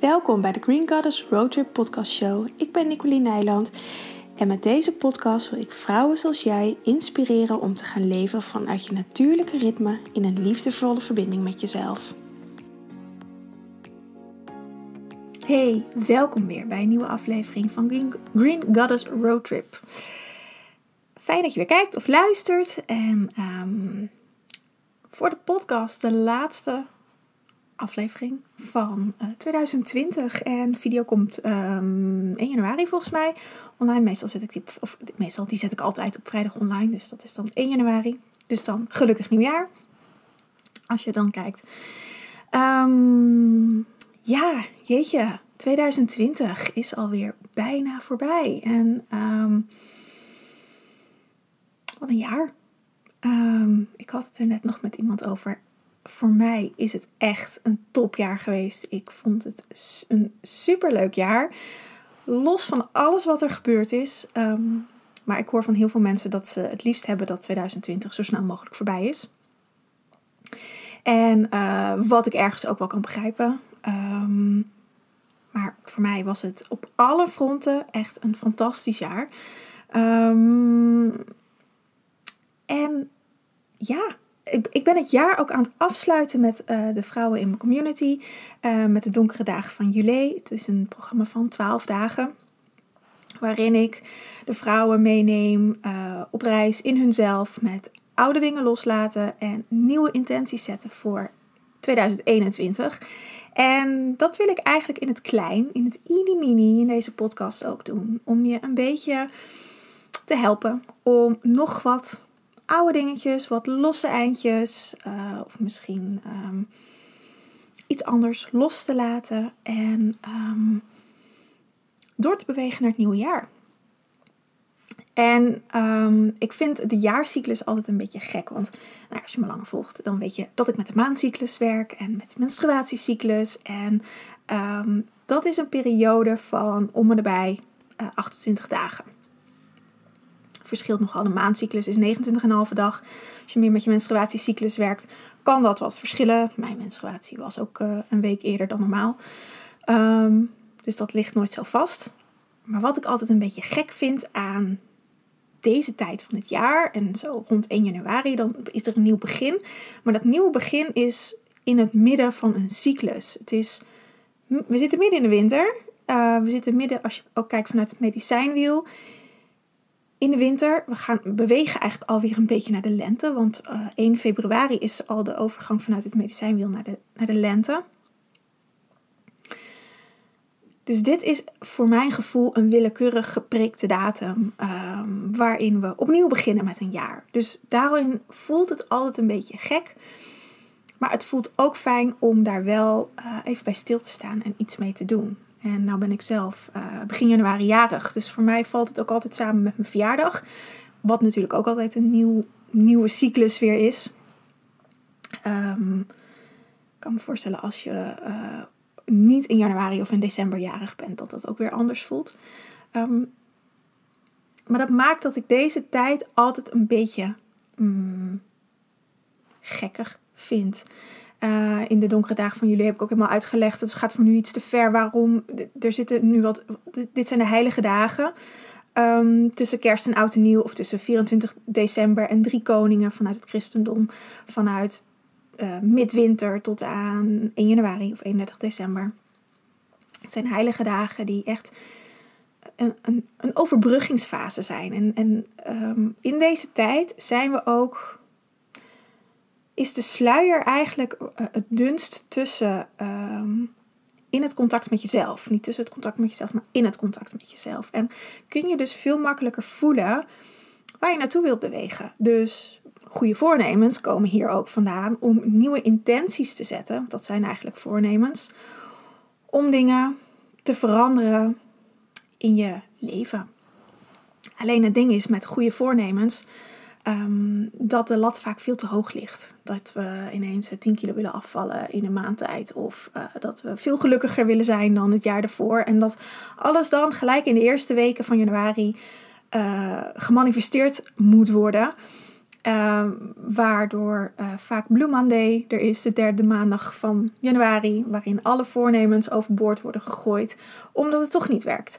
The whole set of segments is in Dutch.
Welkom bij de Green Goddess Roadtrip Podcast Show. Ik ben Nicoline Nijland en met deze podcast wil ik vrouwen zoals jij inspireren om te gaan leven vanuit je natuurlijke ritme in een liefdevolle verbinding met jezelf. Hey, welkom weer bij een nieuwe aflevering van Green, Goddess Roadtrip. Fijn dat je weer kijkt of luistert. En um, voor de podcast de laatste aflevering van uh, 2020. En de video komt um, 1 januari volgens mij online. Meestal zet ik die, of meestal die zet ik altijd op vrijdag online. Dus dat is dan 1 januari. Dus dan gelukkig nieuwjaar. Als je dan kijkt. Um, ja, jeetje. 2020 is alweer bijna voorbij. En um, wat een jaar. Ik had het er net nog met iemand over. Voor mij is het echt een topjaar geweest. Ik vond het een superleuk jaar. Los van alles wat er gebeurd is. Um, maar ik hoor van heel veel mensen dat ze het liefst hebben dat 2020 zo snel mogelijk voorbij is. En uh, wat ik ergens ook wel kan begrijpen. Um, maar voor mij was het op alle fronten echt een fantastisch jaar. Um, en ja, ik, ik, ben het jaar ook aan het afsluiten met uh, de vrouwen in mijn community. Uh, met de donkere dagen van juli. Het is een programma van 12 dagen. Waarin ik de vrouwen meeneem uh, op reis in hunzelf. Met oude dingen loslaten en nieuwe intenties zetten voor 2021. En dat wil ik eigenlijk in het klein, in het mini in deze podcast ook doen. Om je een beetje te helpen om nog wat oude dingetjes, wat losse eindjes, uh, of misschien um, iets anders los te laten en um, door te bewegen naar het nieuwe jaar. En um, ik vind de jaarcyclus altijd een beetje gek. Want nou, als je me langer volgt, dan weet je dat ik met de maandcyclus werk en met de menstruatiecyclus. En dat is een periode van om en uh, 28 dagen verschilt nogal. De maandcyclus is 29,5 dag. Als je meer met je menstruatiecyclus werkt, kan dat wat verschillen. Mijn menstruatie was ook uh, een week eerder dan normaal. Um, dus dat ligt nooit zo vast. Maar wat ik altijd een beetje gek vind aan deze tijd van het jaar en zo rond 1 januari, dan is er een nieuw begin. Maar dat nieuwe begin is in het midden van een cyclus. Het is, we zitten midden in de winter. Uh, we zitten midden, als je ook kijkt vanuit het medicijnwiel, in de winter. We gaan bewegen eigenlijk alweer een beetje naar de lente. Want uh, eh, 1 februari is al de overgang vanuit het medicijnwiel naar de, naar de lente. Dus dit is voor mijn gevoel een willekeurig geprikte datum um, waarin we opnieuw beginnen met een jaar. Dus daarin voelt het altijd een beetje gek. Maar het voelt ook fijn om daar wel uh, even bij stil te staan en iets mee te doen. En nou ben ik zelf uh, begin januari jarig. Dus voor mij valt het ook altijd samen met mijn verjaardag. Wat natuurlijk ook altijd een nieuw, nieuwe cyclus weer is. Um, ik kan me voorstellen als je uh, niet in januari of in december jarig bent, dat dat ook weer anders voelt. Um, maar dat maakt dat ik deze tijd altijd een beetje mm, gekker vind. Uh, in de donkere dagen van jullie heb ik ook helemaal uitgelegd. Het gaat voor nu iets te ver. Waarom? Er zitten nu wat. Dit zijn de heilige dagen. Um, tussen kerst en oud en nieuw. Of tussen 24 december en drie koningen vanuit het christendom. Vanuit uh, midwinter tot aan 1 januari of 31 december. Het zijn heilige dagen die echt een, een, een overbruggingsfase zijn. En, en um, in deze tijd zijn we ook is de sluier eigenlijk eh, het dunst tussen um, in het contact met jezelf. Niet tussen het contact met jezelf, maar in het contact met jezelf. En kun je dus veel makkelijker voelen waar je naartoe wilt bewegen. Dus goede voornemens komen hier ook vandaan om nieuwe intenties te zetten. Dat zijn eigenlijk voornemens. Om dingen te veranderen in je leven. Alleen het ding is met goede voornemens um, dat de lat vaak veel te hoog ligt. Dat we ineens 10 kilo willen afvallen in een maand tijd. Of uh, dat we veel gelukkiger willen zijn dan het jaar ervoor. En dat alles dan gelijk in de eerste weken van januari uh, gemanifesteerd moet worden. Ehm, waardoor vaak Blue Monday er is, de derde maandag van januari, waarin alle voornemens overboord worden gegooid, omdat het toch niet werkt.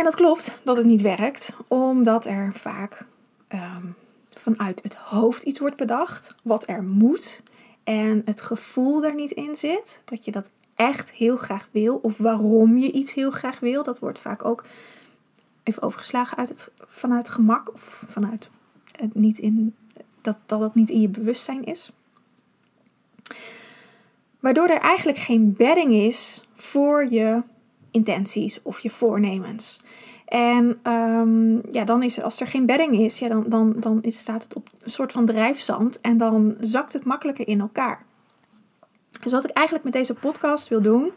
En dat klopt dat het niet werkt, omdat er vaak ehm, vanuit het hoofd iets wordt bedacht, wat er moet, en het gevoel er niet in zit, dat je dat echt heel graag wil, of waarom je iets heel graag wil, dat wordt vaak ook even overgeslagen uit het, vanuit gemak of vanuit het niet in, dat, dat niet in je bewustzijn is. Waardoor er eigenlijk geen bedding is voor je intenties of je voornemens. En um, ja, dan is als er geen bedding is, ja, dan, dan, dan is, staat het op een soort van drijfzand en dan zakt het makkelijker in elkaar. Dus wat ik eigenlijk met deze podcast wil doen,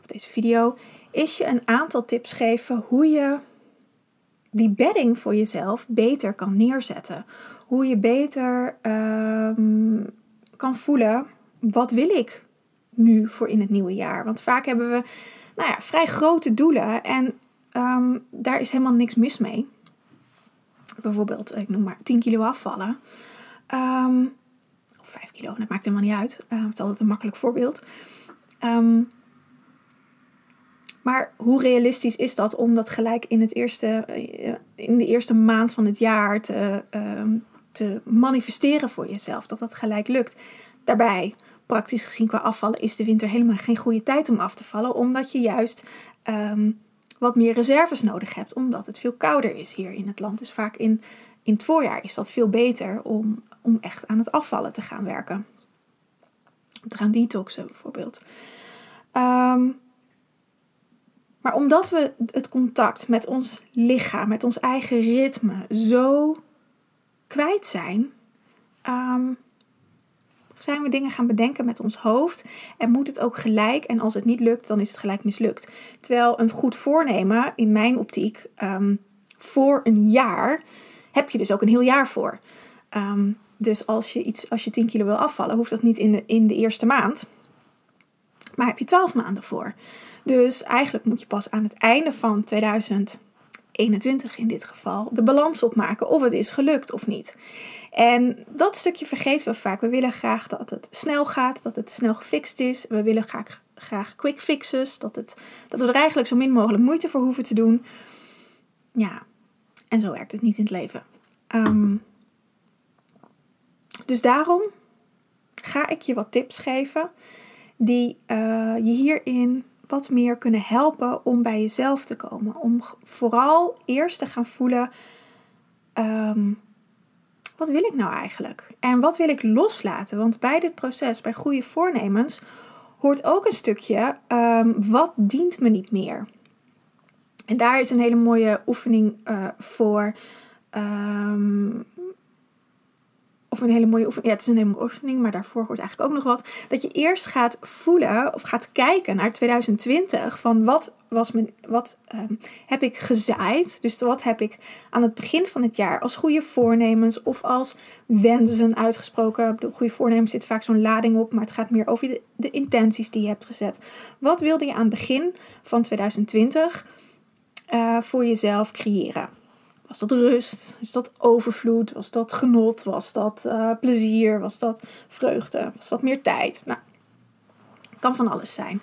of deze video, is je een aantal tips geven hoe je die bedding voor jezelf beter kan neerzetten. Hoe je beter um, kan voelen, wat wil ik nu voor in het nieuwe jaar? Want vaak hebben we nou ja, vrij grote doelen en um, daar is helemaal niks mis mee. Bijvoorbeeld, ik noem maar 10 kilo afvallen. Um, of 5 kilo, dat maakt helemaal niet uit. Uh, het is altijd een makkelijk voorbeeld. Um, maar hoe realistisch is dat om dat gelijk in, het eerste, eh, in de eerste maand van het jaar te, te manifesteren voor jezelf? Dat dat gelijk lukt. Daarbij, praktisch gezien qua afvallen, is de winter helemaal geen goede tijd om af te vallen, omdat je juist um, wat meer reserves nodig hebt, omdat het veel kouder is hier in het land. Dus vaak in, in het voorjaar is dat veel beter om, om echt aan het afvallen te gaan werken. Te gaan detoxen bijvoorbeeld. Um, maar omdat we het contact met ons lichaam, met ons eigen ritme zo kwijt zijn, ehm, zijn we dingen gaan bedenken met ons hoofd en moet het ook gelijk. En als het niet lukt, dan is het gelijk mislukt. Terwijl een goed voornemen, in mijn optiek, ehm, voor een jaar, heb je dus ook een heel jaar voor. Ehm, dus als je, iets, als je 10 kilo wil afvallen, hoeft dat niet in de, in de eerste maand. Maar heb je 12 maanden voor. Dus eigenlijk moet je pas aan het einde van 2021 in dit geval de balans opmaken of het is gelukt of niet. En dat stukje vergeten we vaak. We willen graag dat het snel gaat, dat het snel gefixt is. We willen graag, quick fixes, dat, het, dat we er eigenlijk zo min mogelijk moeite voor hoeven te doen. Ja, en zo werkt het niet in het leven. Um, dus daarom ga ik je wat tips geven die uh, je hierin wat meer kunnen helpen om bij jezelf te komen. Om vooral eerst te gaan voelen: um, wat wil ik nou eigenlijk? En wat wil ik loslaten? Want bij dit proces, bij goede voornemens, hoort ook een stukje: um, wat dient me niet meer? En daar is een hele mooie oefening uh, voor. Um, of een hele mooie oefening. Ja, het is een hele mooie oefening, maar daarvoor hoort eigenlijk ook nog wat. Dat je eerst gaat voelen of gaat kijken naar 2020. Van wat, was mijn, wat ehm, heb ik gezaaid? Dus wat heb ik aan het begin van het jaar als goede voornemens of als wensen uitgesproken? De goede voornemens zit vaak zo'n lading op, maar het gaat meer over de, intenties die je hebt gezet. Wat wilde je aan het begin van 2020 uh, eh, voor jezelf creëren? Was dat rust? Was dat overvloed? Was dat genot? Was dat uh, plezier? Was dat vreugde? Was dat meer tijd? Nou, kan van alles zijn.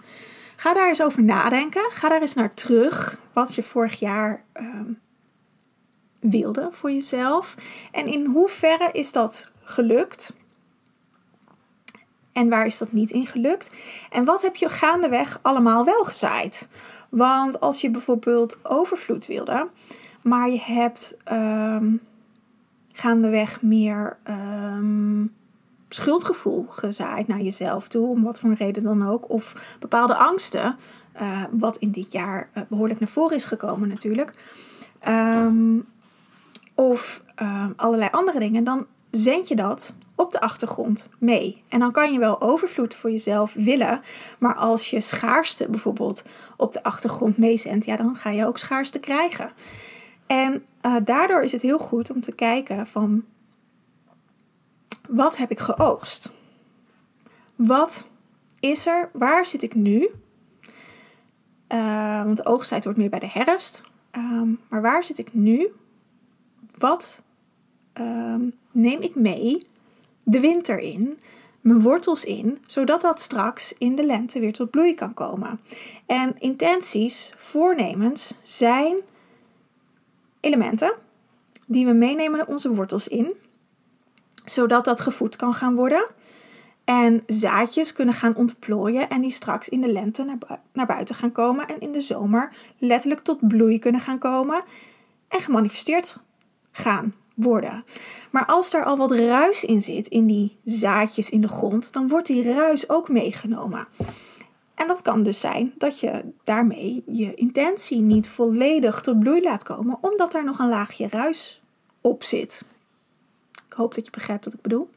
Ga daar eens over nadenken. Ga daar eens naar terug. Wat je vorig jaar uh, wilde voor jezelf. En in hoeverre is dat gelukt? En waar is dat niet in gelukt? En wat heb je gaandeweg allemaal wel gezaaid? Want als je bijvoorbeeld overvloed wilde, maar je hebt um, gaandeweg meer um, schuldgevoel gezaaid naar jezelf toe, om wat voor reden dan ook. Of bepaalde angsten, uh, wat in dit jaar uh, behoorlijk naar voren is gekomen natuurlijk. Um, of allerlei andere dingen. Dan zend je dat op de achtergrond mee. En dan kan je wel overvloed voor jezelf willen, maar als je schaarste bijvoorbeeld op de achtergrond meezendt, ja, dan ga je ook schaarste krijgen. En uh, daardoor is het heel goed om te kijken van wat heb ik geoogst? Wat is er? Waar zit ik nu? Uh, want de oogsttijd wordt meer bij de herfst. Um, maar waar zit ik nu? Wat ehm, neem ik mee de winter in, mijn wortels in, zodat dat straks in de lente weer tot bloei kan komen. En intenties, voornemens zijn elementen die we meenemen onze wortels in, zodat dat gevoed kan gaan worden. En zaadjes kunnen gaan ontplooien en die straks in de lente naar, naar buiten gaan komen en in de zomer letterlijk tot bloei kunnen gaan komen en gemanifesteerd gaan worden. Maar als daar al wat ruis in zit, in die zaadjes in de grond, dan wordt die ruis ook meegenomen. En dat kan dus zijn dat je daarmee je intentie niet volledig tot bloei laat komen, omdat er nog een laagje ruis op zit. Ik hoop dat je begrijpt wat ik bedoel.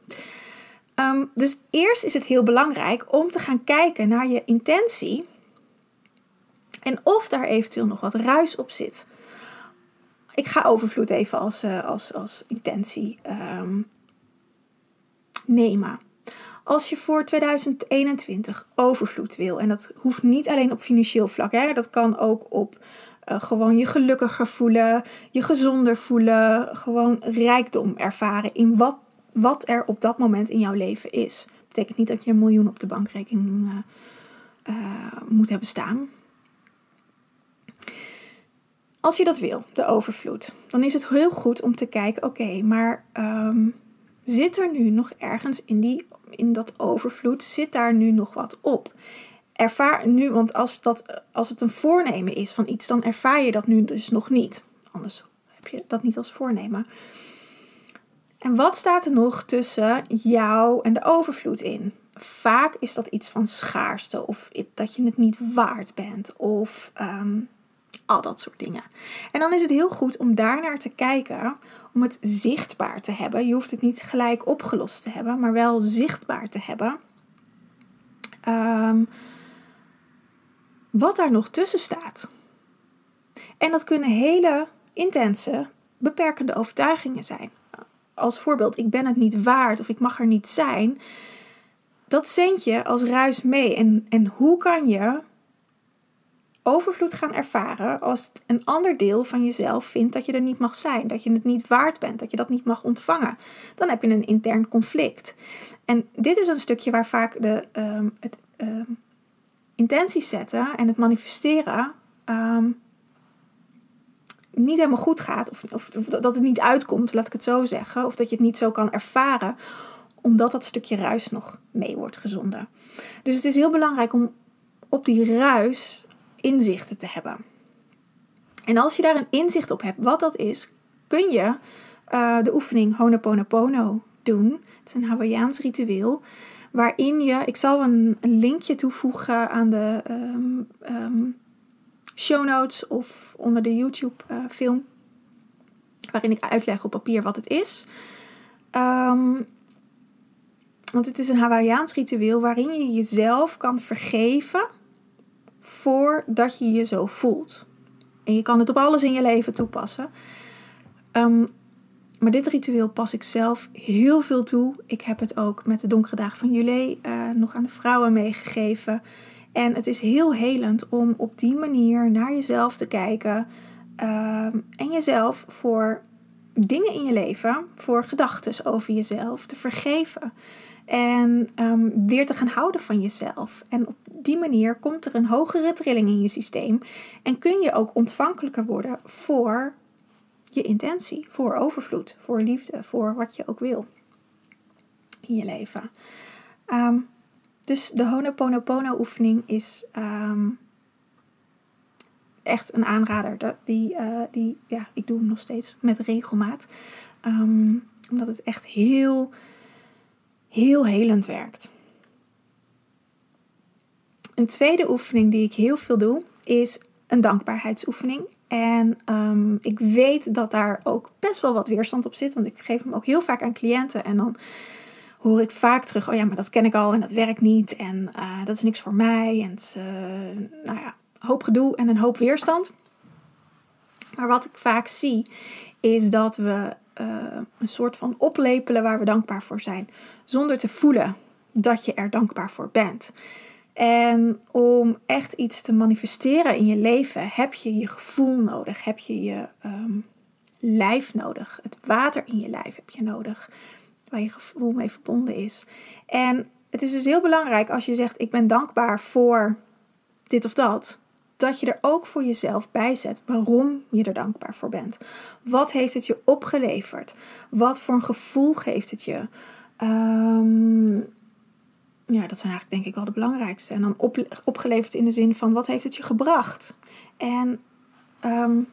Ehm, dus eerst is het heel belangrijk om te gaan kijken naar je intentie en of daar eventueel nog wat ruis op zit. Ik ga overvloed even als, uh, als, als intentie um, nemen. Als je voor 2021 overvloed wil, en dat hoeft niet alleen op financieel vlak, hè, dat kan ook op uh, gewoon je gelukkiger voelen, je gezonder voelen, gewoon rijkdom ervaren in wat, wat er op dat moment in jouw leven is. Dat betekent niet dat je een miljoen op de bankrekening uh, moet hebben staan. Als je dat wil, de overvloed, dan is het heel goed om te kijken: oké, maar um, zit er nu nog ergens in, die, in dat overvloed, zit daar nu nog wat op? Ervaar nu, want als, dat, als het een voornemen is van iets, dan ervaar je dat nu dus nog niet. Anders heb je dat niet als voornemen. En wat staat er nog tussen jou en de overvloed in? Vaak is dat iets van schaarste of dat je het niet waard bent of um, al dat soort dingen. En dan is het heel goed om daarnaar te kijken, om het zichtbaar te hebben. Je hoeft het niet gelijk opgelost te hebben, maar wel zichtbaar te hebben. Um, wat daar nog tussen staat. En dat kunnen hele intense, beperkende overtuigingen zijn. Als voorbeeld, ik ben het niet waard of ik mag er niet zijn. Dat zend je als ruis mee. En, en hoe kan je overvloed gaan ervaren als een ander deel van jezelf vindt dat je er niet mag zijn, dat je het niet waard bent, dat je dat niet mag ontvangen. Dan heb je een intern conflict. En dit is een stukje waar vaak de, um, het um, intenties zetten en het manifesteren um, niet helemaal goed gaat, of, of, of, dat het niet uitkomt, laat ik het zo zeggen, of dat je het niet zo kan ervaren, omdat dat stukje ruis nog mee wordt gezonden. Dus het is heel belangrijk om op die ruis inzichten te hebben. En als je daar een inzicht op hebt wat dat is, kun je uh, de oefening Honoponopono doen. Het is een Hawaiiaans ritueel. Waarin je, ik zal een, een linkje toevoegen aan de um, show notes of onder de YouTube uh, film. Waarin ik uitleg op papier wat het is. Um, want het is een Hawaiiaans ritueel waarin je jezelf kan vergeven voordat je je zo voelt. En je kan het op alles in je leven toepassen. Um, maar dit ritueel pas ik zelf heel veel toe. Ik heb het ook met de donkere dagen van juli uh, nog aan de vrouwen meegegeven. En het is heel helend om op die manier naar jezelf te kijken. Um, en jezelf voor dingen in je leven, voor gedachten over jezelf te vergeven. En um, weer te gaan houden van jezelf. En op die manier komt er een hogere trilling in je systeem. En kun je ook ontvankelijker worden voor je intentie, voor overvloed, voor liefde, voor wat je ook wil in je leven. Um, dus de Honoponopono oefening is um, echt een aanrader. Die, uh, die, ja, ik doe hem nog steeds met regelmaat. Omdat het echt heel heel helend werkt. Een tweede oefening die ik heel veel doe is een dankbaarheidsoefening. En um, ik weet dat daar ook best wel wat weerstand op zit, want ik geef hem ook heel vaak aan cliënten. En dan hoor ik vaak terug: oh ja, maar dat ken ik al en dat werkt niet en uh, dat is niks voor mij. En het uh, nou ja, hoop gedoe en een hoop weerstand. Maar wat ik vaak zie, is dat we uh, een soort van oplepelen waar we dankbaar voor zijn, zonder te voelen dat je er dankbaar voor bent. En om echt iets te manifesteren in je leven heb je je gevoel nodig, heb je je um, lijf nodig. Het water in je lijf heb je nodig. Waar je gevoel mee verbonden is. En het is dus heel belangrijk als je zegt: Ik ben dankbaar voor dit of dat. Dat je er ook voor jezelf bij zet waarom je er dankbaar voor bent. Wat heeft het je opgeleverd? Wat voor een gevoel geeft het je? Um, ja, dat zijn eigenlijk denk ik wel de belangrijkste. En dan op, opgeleverd in de zin van wat heeft het je gebracht? En um,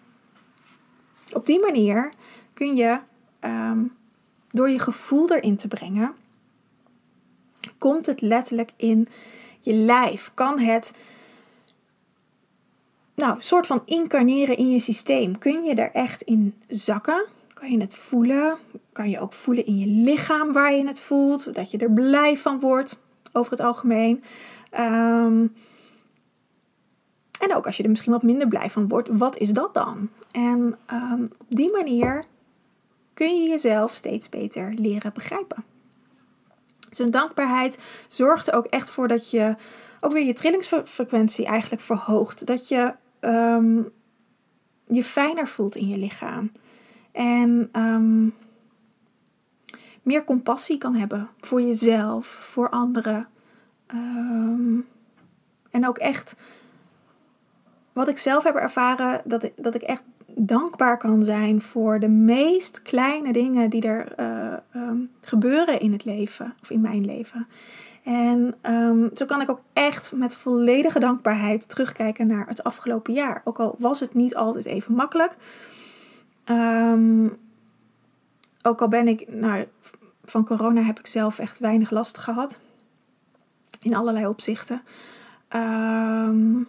op die manier kun je um, door je gevoel erin te brengen, komt het letterlijk in je lijf. Kan het, nou, soort van incarneren in je systeem. Kun je er echt in zakken? Kan je het voelen? Kan je ook voelen in je lichaam waar je het voelt? Dat je er blij van wordt over het algemeen. Um, en ook als je er misschien wat minder blij van wordt, wat is dat dan? En um, op die manier kun je jezelf steeds beter leren begrijpen. Dus een dankbaarheid zorgt er ook echt voor dat je ook weer je trillingsfrequentie eigenlijk verhoogt. Dat je um, je fijner voelt in je lichaam. En um, meer compassie kan hebben voor jezelf, voor anderen. Um, en ook echt, wat ik zelf heb ervaren, dat ik, dat ik echt dankbaar kan zijn voor de meest kleine dingen die er um, gebeuren in het leven, of in mijn leven. En um, zo kan ik ook echt met volledige dankbaarheid terugkijken naar het afgelopen jaar. Ook al was het niet altijd even makkelijk. Um, ook al ben ik, nou, van corona heb ik zelf echt weinig last gehad. In allerlei opzichten. Um,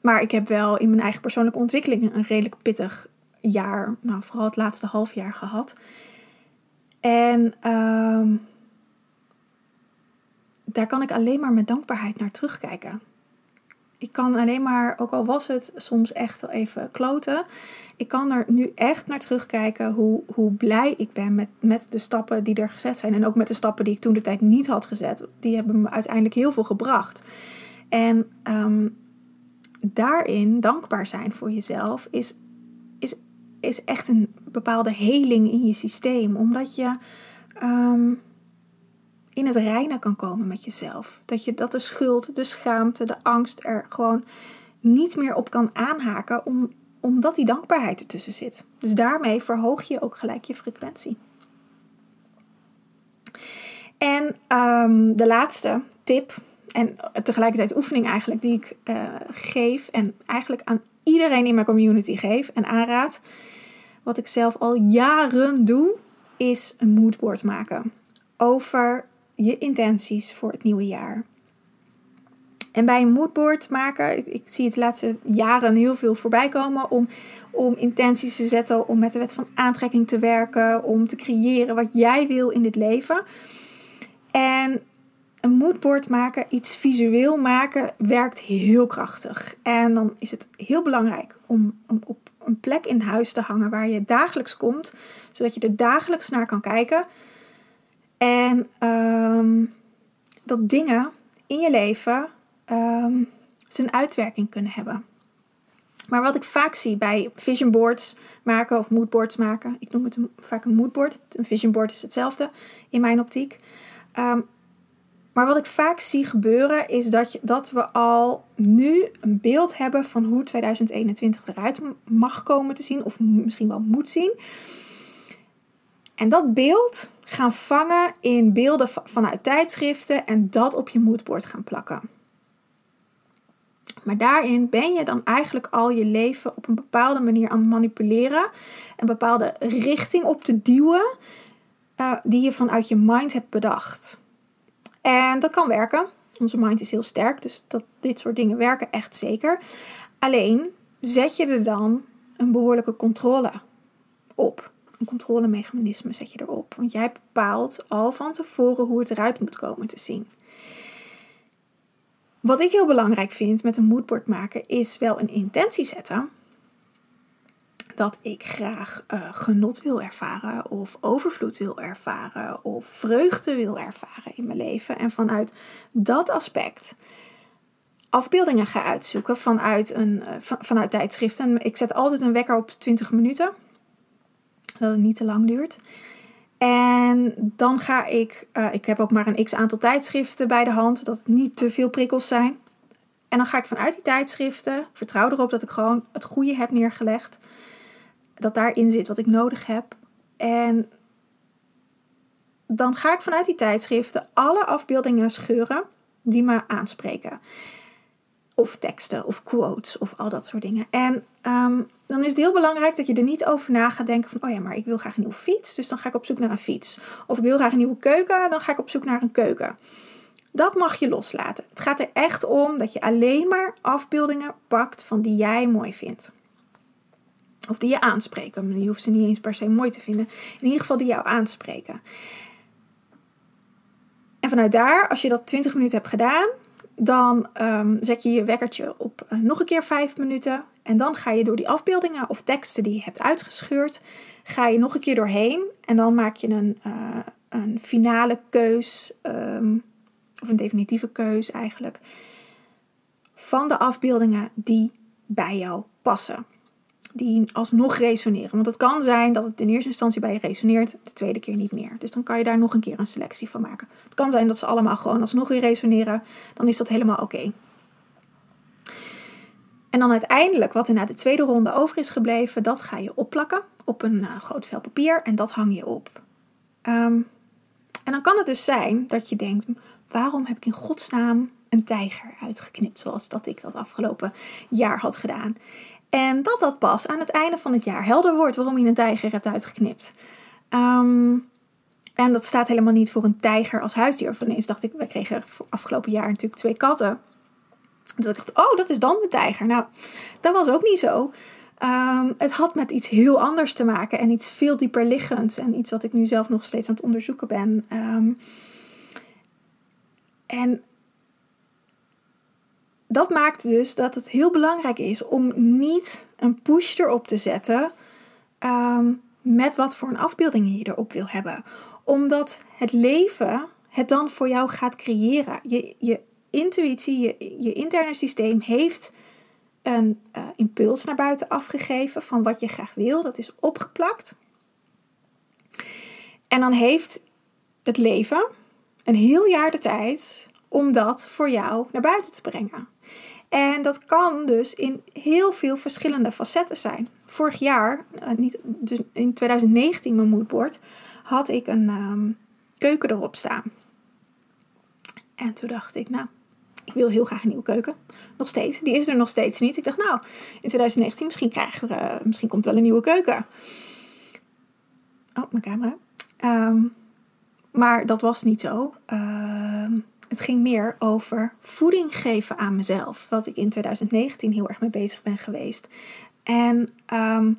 maar ik heb wel in mijn eigen persoonlijke ontwikkeling een redelijk pittig jaar, nou vooral het laatste half jaar gehad. En daar kan ik alleen maar met dankbaarheid naar terugkijken. Ik kan alleen maar, ook al was het soms echt wel even kloten, ik kan er nu echt naar terugkijken hoe, hoe blij ik ben met, met de stappen die er gezet zijn. En ook met de stappen die ik toen de tijd niet had gezet. Die hebben me uiteindelijk heel veel gebracht. En um, daarin dankbaar zijn voor jezelf is, is, is echt een bepaalde heling in je systeem. Omdat je um, in het reinen kan komen met jezelf. Dat, je, dat de schuld, de schaamte, de angst er gewoon niet meer op kan aanhaken, om, omdat die dankbaarheid ertussen zit. Dus daarmee verhoog je ook gelijk je frequentie. En um, de laatste tip, en tegelijkertijd oefening eigenlijk, die ik uh, geef en eigenlijk aan iedereen in mijn community geef en aanraad, wat ik zelf al jaren doe, is een moodboard maken over je intenties voor het nieuwe jaar. En bij een moodboard maken, ik, zie het de laatste jaren heel veel voorbij komen om, om intenties te zetten, om met de wet van aantrekking te werken, om te creëren wat jij wil in dit leven. En een moodboard maken, iets visueel maken, werkt heel krachtig. En dan is het heel belangrijk om, om op een plek in huis te hangen waar je dagelijks komt, zodat je er dagelijks naar kan kijken. En um, dat dingen in je leven um, zijn uitwerking kunnen hebben. Maar wat ik vaak zie bij vision boards maken of moodboards maken, ik noem het vaak een moodboard. Een vision board is hetzelfde in mijn optiek. Um, maar wat ik vaak zie gebeuren is dat, je, dat we al nu een beeld hebben van hoe 2021 eruit mag komen te zien, of misschien wel moet zien. En dat beeld gaan vangen in beelden vanuit tijdschriften en dat op je moodboard gaan plakken. Maar daarin ben je dan eigenlijk al je leven op een bepaalde manier aan het manipuleren. Een bepaalde richting op te duwen uh, die je vanuit je mind hebt bedacht. En dat kan werken. Onze mind is heel sterk, dus dat, dit soort dingen werken echt zeker. Alleen zet je er dan een behoorlijke controle op. Een controlemechanisme zet je erop. Want jij bepaalt al van tevoren hoe het eruit moet komen te zien. Wat ik heel belangrijk vind met een moodboard maken is wel een intentie zetten. Dat ik graag uh, genot wil ervaren of overvloed wil ervaren of vreugde wil ervaren in mijn leven. En vanuit dat aspect afbeeldingen ga uitzoeken vanuit, een, van, vanuit tijdschriften. Ik zet altijd een wekker op 20 minuten. Dat het niet te lang duurt. En dan ga ik, uh, ik heb ook maar een x aantal tijdschriften bij de hand, dat het niet te veel prikkels zijn. En dan ga ik vanuit die tijdschriften, vertrouw erop dat ik gewoon het goede heb neergelegd, dat daarin zit wat ik nodig heb. En dan ga ik vanuit die tijdschriften alle afbeeldingen scheuren die me aanspreken. Of teksten of quotes of al dat soort dingen. En um, dan is het heel belangrijk dat je er niet over na gaat denken van, oh ja, maar ik wil graag een nieuwe fiets, dus dan ga ik op zoek naar een fiets. Of ik wil graag een nieuwe keuken, dan ga ik op zoek naar een keuken. Dat mag je loslaten. Het gaat er echt om dat je alleen maar afbeeldingen pakt van die jij mooi vindt. Of die je aanspreken. Je hoeft ze niet eens per se mooi te vinden. In ieder geval die jou aanspreken. En vanuit daar, als je dat 20 minuten hebt gedaan, dan um, zet je je wekkertje op uh, nog een keer 5 minuten. En dan ga je door die afbeeldingen of teksten die je hebt uitgescheurd, ga je nog een keer doorheen. En dan maak je een, uh, een finale keus, um, of een definitieve keus eigenlijk, van de afbeeldingen die bij jou passen die alsnog resoneren. Want het kan zijn dat het in eerste instantie bij je resoneert, de tweede keer niet meer. Dus dan kan je daar nog een keer een selectie van maken. Het kan zijn dat ze allemaal gewoon alsnog weer resoneren. Dan is dat helemaal oké. En dan uiteindelijk, wat er na de tweede ronde over is gebleven, dat ga je opplakken op een uh, groot vel papier en dat hang je op. Um, en dan kan het dus zijn dat je denkt: waarom heb ik in godsnaam een tijger uitgeknipt zoals dat ik dat afgelopen jaar had gedaan? En dat dat pas aan het einde van het jaar helder wordt waarom je een tijger hebt uitgeknipt. Um, en dat staat helemaal niet voor een tijger als huisdier. Of ineens dacht ik, we kregen afgelopen jaar natuurlijk twee katten. Dus ik dacht, oh, dat is dan de tijger. Nou, dat was ook niet zo. Um, het had met iets heel anders te maken en iets veel dieper liggends. En iets wat ik nu zelf nog steeds aan het onderzoeken ben. Um, en dat maakt dus dat het heel belangrijk is om niet een push erop te zetten um, met wat voor een afbeelding je erop wil hebben. Omdat het leven het dan voor jou gaat creëren. Je, je intuïtie, je, je interne systeem heeft een uh, impuls naar buiten afgegeven van wat je graag wil. Dat is opgeplakt. En dan heeft het leven een heel jaar de tijd om dat voor jou naar buiten te brengen. En dat kan dus in heel veel verschillende facetten zijn. Vorig jaar, uh, niet, dus in 2019 mijn moodboard, had ik een um, keuken erop staan. En toen dacht ik, nou, ik wil heel graag een nieuwe keuken. Nog steeds. Die is er nog steeds niet. Ik dacht, nou, in 2019 misschien krijgen we, uh, misschien komt wel een nieuwe keuken. Oh, mijn camera. Um, maar dat was niet zo. Uh, het ging meer over voeding geven aan mezelf. Wat ik in 2019 heel erg mee bezig ben geweest. En um,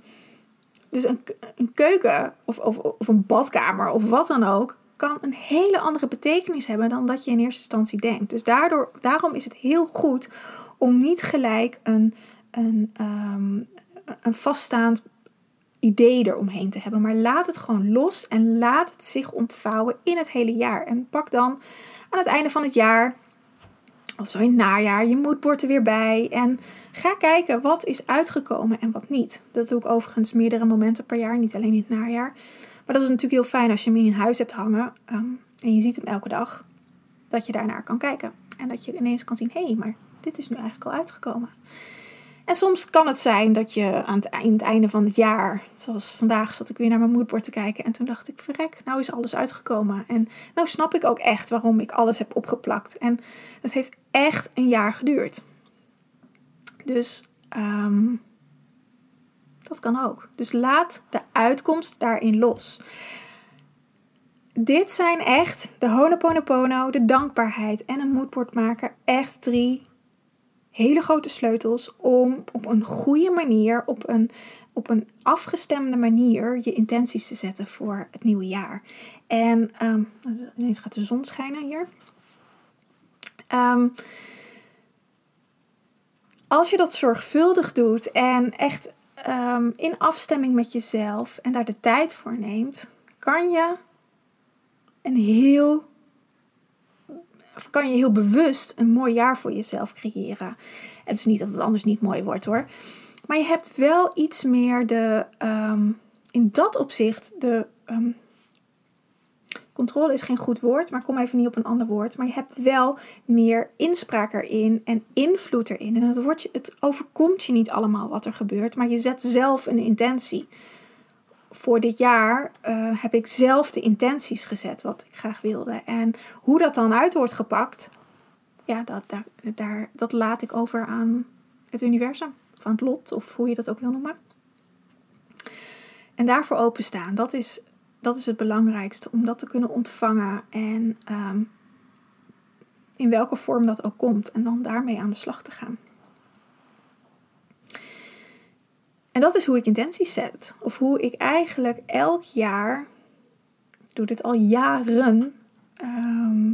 dus een, een keuken of, of, of een badkamer of wat dan ook kan een hele andere betekenis hebben dan dat je in eerste instantie denkt. Dus daardoor, daarom is het heel goed om niet gelijk een, een, um, een vaststaand idee eromheen te hebben. Maar laat het gewoon los en laat het zich ontvouwen in het hele jaar. En pak dan aan het einde van het jaar, of zo in het najaar, je moodboard er weer bij. En ga kijken wat is uitgekomen en wat niet. Dat doe ik overigens meerdere momenten per jaar, niet alleen in het najaar. Maar dat is natuurlijk heel fijn als je hem in huis hebt hangen um, en je ziet hem elke dag. Dat je daarnaar kan kijken. En dat je ineens kan zien, hé, hey, maar dit is nu eigenlijk al uitgekomen. En soms kan het zijn dat je aan het, einde van het jaar, zoals vandaag zat ik weer naar mijn moodboard te kijken en toen dacht ik, verrek, nou is alles uitgekomen. En nou snap ik ook echt waarom ik alles heb opgeplakt. En het heeft echt een jaar geduurd. Dus um, dat kan ook. Dus laat de uitkomst daarin los. Dit zijn echt de Honoponopono, de dankbaarheid en een moodboard maken echt drie hele grote sleutels om op een goede manier, op een, op een afgestemde manier je intenties te zetten voor het nieuwe jaar. En um, ineens gaat de zon schijnen hier. Um, als je dat zorgvuldig doet en echt um, in afstemming met jezelf en daar de tijd voor neemt, kan je een heel kan je heel bewust een mooi jaar voor jezelf creëren. Het is niet dat het anders niet mooi wordt hoor. Maar je hebt wel iets meer de, um, in dat opzicht de. ehm, controle is geen goed woord, maar kom even niet op een ander woord. Maar je hebt wel meer inspraak erin en invloed erin. En het, wordt het overkomt je niet allemaal wat er gebeurt, maar je zet zelf een intentie. Voor dit jaar eh, heb ik zelf de intenties gezet wat ik graag wilde. En hoe dat dan uit wordt gepakt, ja, dat, daar, dat laat ik over aan het universum. Of aan het lot, of hoe je dat ook wil noemen. En daarvoor openstaan, dat is, dat is het belangrijkste. Om dat te kunnen ontvangen en ehm, in welke vorm dat ook komt. En dan daarmee aan de slag te gaan. En dat is hoe ik intenties zet. Of hoe ik eigenlijk elk jaar, ik doe dit al jaren, ehm,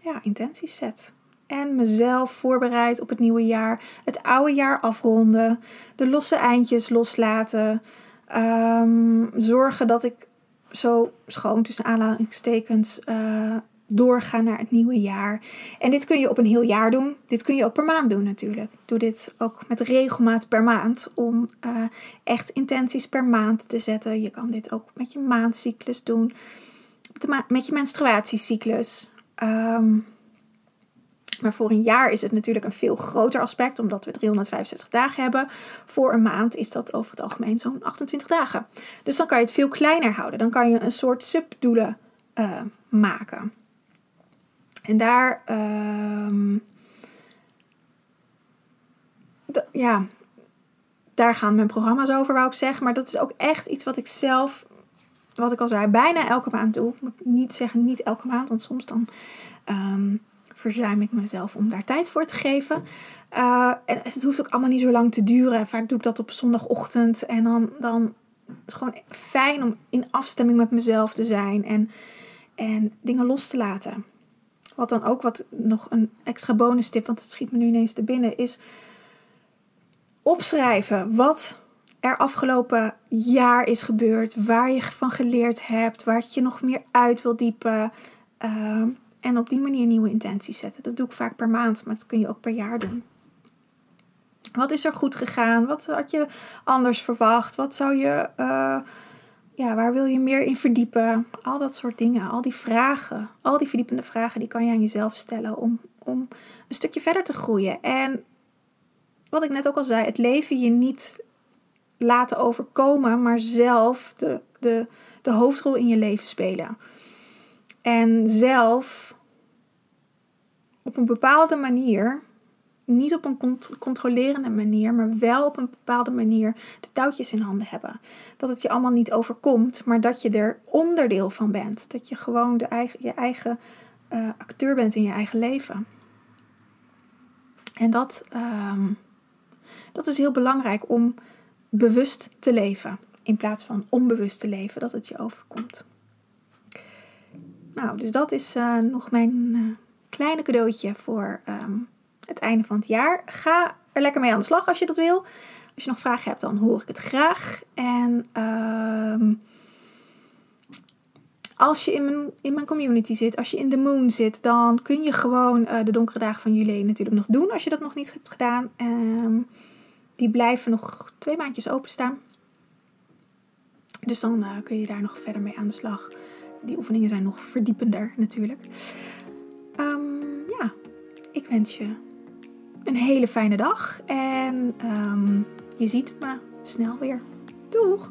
ja, intenties zet. En mezelf voorbereid op het nieuwe jaar. Het oude jaar afronden. De losse eindjes loslaten. Ehm, zorgen dat ik zo schoon tussen aanhalingstekens uh, doorga naar het nieuwe jaar. En dit kun je op een heel jaar doen. Dit kun je ook per maand doen natuurlijk. Doe dit ook met regelmaat per maand. Om uh, echt intenties per maand te zetten. Je kan dit ook met je maandcyclus doen. Met je menstruatiecyclus. Um, maar voor een jaar is het natuurlijk een veel groter aspect, omdat we 365 dagen hebben. Voor een maand is dat over het algemeen zo'n 28 dagen. Dus dan kan je het veel kleiner houden. Dan kan je een soort subdoelen uh, maken. En daar, uh, ja, daar gaan mijn programma's over, wou ik zeggen. Maar dat is ook echt iets wat ik zelf, wat ik al zei, bijna elke maand doe. Ik moet niet zeggen niet elke maand, want soms dan... Um, verzuim ik mezelf om daar tijd voor te geven. Uh, en het hoeft ook allemaal niet zo lang te duren. Vaak doe ik dat op zondagochtend. En dan, dan is het gewoon fijn om in afstemming met mezelf te zijn. En, en dingen los te laten. Wat dan ook wat nog een extra bonus tip, want het schiet me nu ineens te binnen, is opschrijven wat er afgelopen jaar is gebeurd, waar je van geleerd hebt, waar je nog meer uit wil diepen. Uh, en op die manier nieuwe intenties zetten. Dat doe ik vaak per maand, maar dat kun je ook per jaar doen. Wat is er goed gegaan? Wat had je anders verwacht? Wat zou je, uh, ja, waar wil je meer in verdiepen? Al dat soort dingen, al die vragen, al die verdiepende vragen, die kan je aan jezelf stellen om, om een stukje verder te groeien. En wat ik net ook al zei, het leven je niet laten overkomen, maar zelf de, de, de hoofdrol in je leven spelen. En zelf op een bepaalde manier, niet op een controlerende manier, maar wel op een bepaalde manier de touwtjes in handen hebben. Dat het je allemaal niet overkomt, maar dat je er onderdeel van bent. Dat je gewoon de eigen, je eigen uh, acteur bent in je eigen leven. En dat, um, dat is heel belangrijk om bewust te leven. In plaats van onbewust te leven, dat het je overkomt. Nou, dus dat is uh, nog mijn uh, kleine cadeautje voor um, het einde van het jaar. Ga er lekker mee aan de slag als je dat wil. Als je nog vragen hebt, dan hoor ik het graag. En um, als je in mijn, in mijn community zit, als je in de moon zit, dan kun je gewoon uh, de donkere dagen van juli natuurlijk nog doen als je dat nog niet hebt gedaan. Um, die blijven nog twee maandjes openstaan. Dus dan uh, kun je daar nog verder mee aan de slag. Die oefeningen zijn nog verdiepender natuurlijk. Um, ja, ik wens je een hele fijne dag. En um, je ziet me snel weer. Doeg!